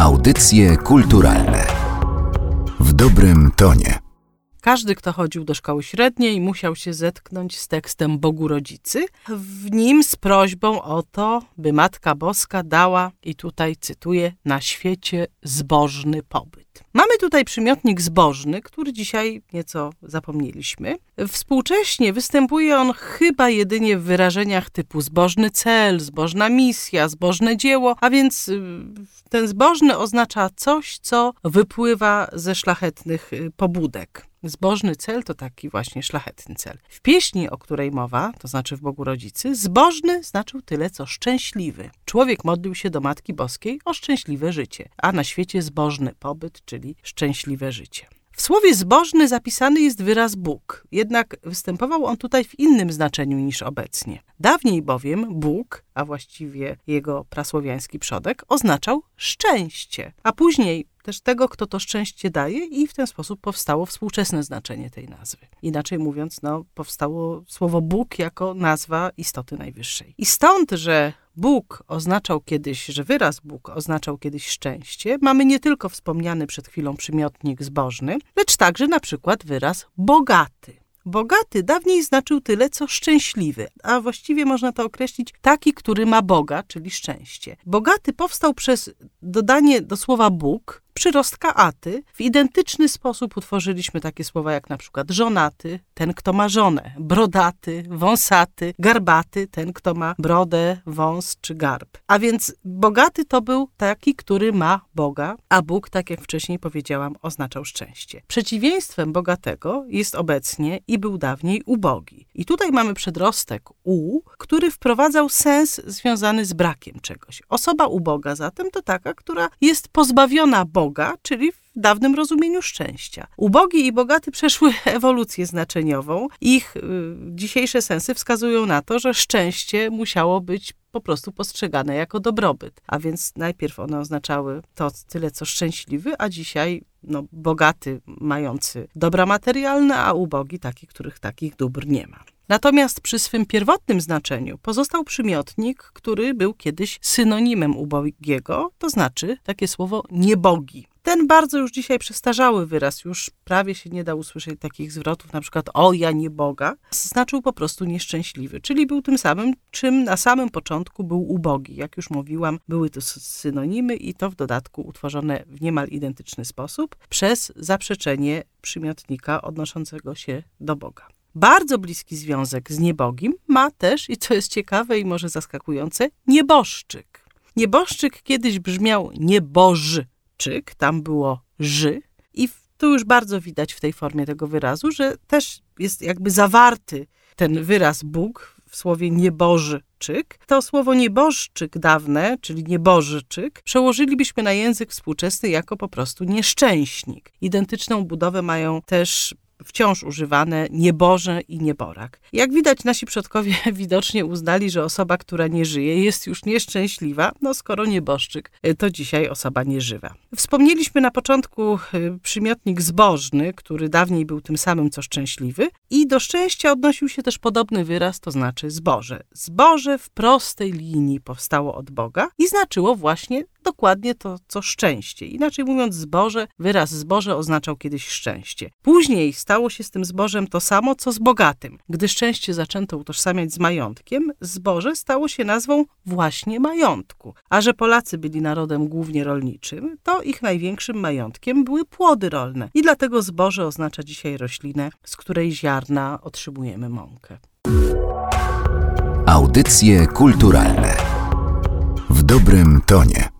Audycje kulturalne w dobrym tonie. Każdy, kto chodził do szkoły średniej, musiał się zetknąć z tekstem Bogu Rodzicy, w nim z prośbą o to, by Matka Boska dała, i tutaj cytuję, na świecie zbożny pobyt. Mamy tutaj przymiotnik zbożny, który dzisiaj nieco zapomnieliśmy. Współcześnie występuje on chyba jedynie w wyrażeniach typu zbożny cel, zbożna misja, zbożne dzieło, a więc y, ten zbożny oznacza coś, co wypływa ze szlachetnych y, pobudek. Zbożny cel to taki właśnie szlachetny cel. W pieśni, o której mowa, to znaczy w Bogu Rodzicy, zbożny znaczył tyle, co szczęśliwy. Człowiek modlił się do Matki Boskiej o szczęśliwe życie, a na świecie zbożny pobyt, czyli szczęśliwe życie. W słowie zbożny zapisany jest wyraz Bóg, jednak występował on tutaj w innym znaczeniu niż obecnie. Dawniej bowiem Bóg, a właściwie jego prasłowiański przodek, oznaczał szczęście, a później też tego, kto to szczęście daje i w ten sposób powstało współczesne znaczenie tej nazwy. Inaczej mówiąc, no, powstało słowo Bóg jako nazwa istoty najwyższej. I stąd, że Bóg oznaczał kiedyś, że wyraz Bóg oznaczał kiedyś szczęście, mamy nie tylko wspomniany przed chwilą przymiotnik zbożny, lecz także na przykład wyraz bogaty. Bogaty dawniej znaczył tyle, co szczęśliwy, a właściwie można to określić taki, który ma Boga, czyli szczęście. Bogaty powstał przez dodanie do słowa Bóg przyrostka aty. W identyczny sposób utworzyliśmy takie słowa jak na przykład żonaty, ten kto ma żonę, brodaty, wąsaty, garbaty, ten kto ma brodę, wąs czy garb. A więc bogaty to był taki, który ma Boga, a Bóg, tak jak wcześniej powiedziałam, oznaczał szczęście. Przeciwieństwem bogatego jest obecnie i był dawniej ubogi. I tutaj mamy przedrostek u, który wprowadzał sens związany z brakiem czegoś. Osoba uboga zatem to taka, która jest pozbawiona Boga, Boga, czyli w dawnym rozumieniu szczęścia. Ubogi i bogaty przeszły ewolucję znaczeniową. Ich y, dzisiejsze sensy wskazują na to, że szczęście musiało być po prostu postrzegane jako dobrobyt. A więc najpierw one oznaczały to tyle, co szczęśliwy, a dzisiaj no, bogaty, mający dobra materialne, a ubogi taki, których takich dóbr nie ma. Natomiast przy swym pierwotnym znaczeniu pozostał przymiotnik, który był kiedyś synonimem ubogiego, to znaczy takie słowo niebogi. Ten bardzo już dzisiaj przestarzały wyraz, już prawie się nie da usłyszeć takich zwrotów, na przykład o ja nie Boga, znaczył po prostu nieszczęśliwy, czyli był tym samym, czym na samym początku był ubogi. Jak już mówiłam, były to synonimy i to w dodatku utworzone w niemal identyczny sposób przez zaprzeczenie przymiotnika odnoszącego się do Boga. Bardzo bliski związek z niebogim ma też, i co jest ciekawe i może zaskakujące, nieboszczyk. Nieboszczyk kiedyś brzmiał niebożczyk, tam było ży, i tu już bardzo widać w tej formie tego wyrazu, że też jest jakby zawarty ten wyraz Bóg w słowie niebożczyk. To słowo niebożczyk dawne, czyli niebożyczyk, przełożylibyśmy na język współczesny jako po prostu nieszczęśnik. Identyczną budowę mają też wciąż używane nieboże i nieborak. Jak widać, nasi przodkowie widocznie uznali, że osoba, która nie żyje, jest już nieszczęśliwa, no skoro nieboszczyk, y, to dzisiaj osoba nieżywa. Wspomnieliśmy na początku y, przymiotnik zbożny, który dawniej był tym samym co szczęśliwy i do szczęścia odnosił się też podobny wyraz, to znaczy zboże. Zboże w prostej linii powstało od Boga i znaczyło właśnie dokładnie to, co szczęście. Inaczej mówiąc, zboże, wyraz zboże oznaczał kiedyś szczęście. Później stało się z tym zbożem to samo, co z bogatym. Gdy szczęście zaczęto utożsamiać z majątkiem, zboże stało się nazwą właśnie majątku. A że Polacy byli narodem głównie rolniczym, to ich największym majątkiem były płody rolne. I dlatego zboże oznacza dzisiaj roślinę, z której ziarna otrzymujemy mąkę. Audycje kulturalne w dobrym tonie.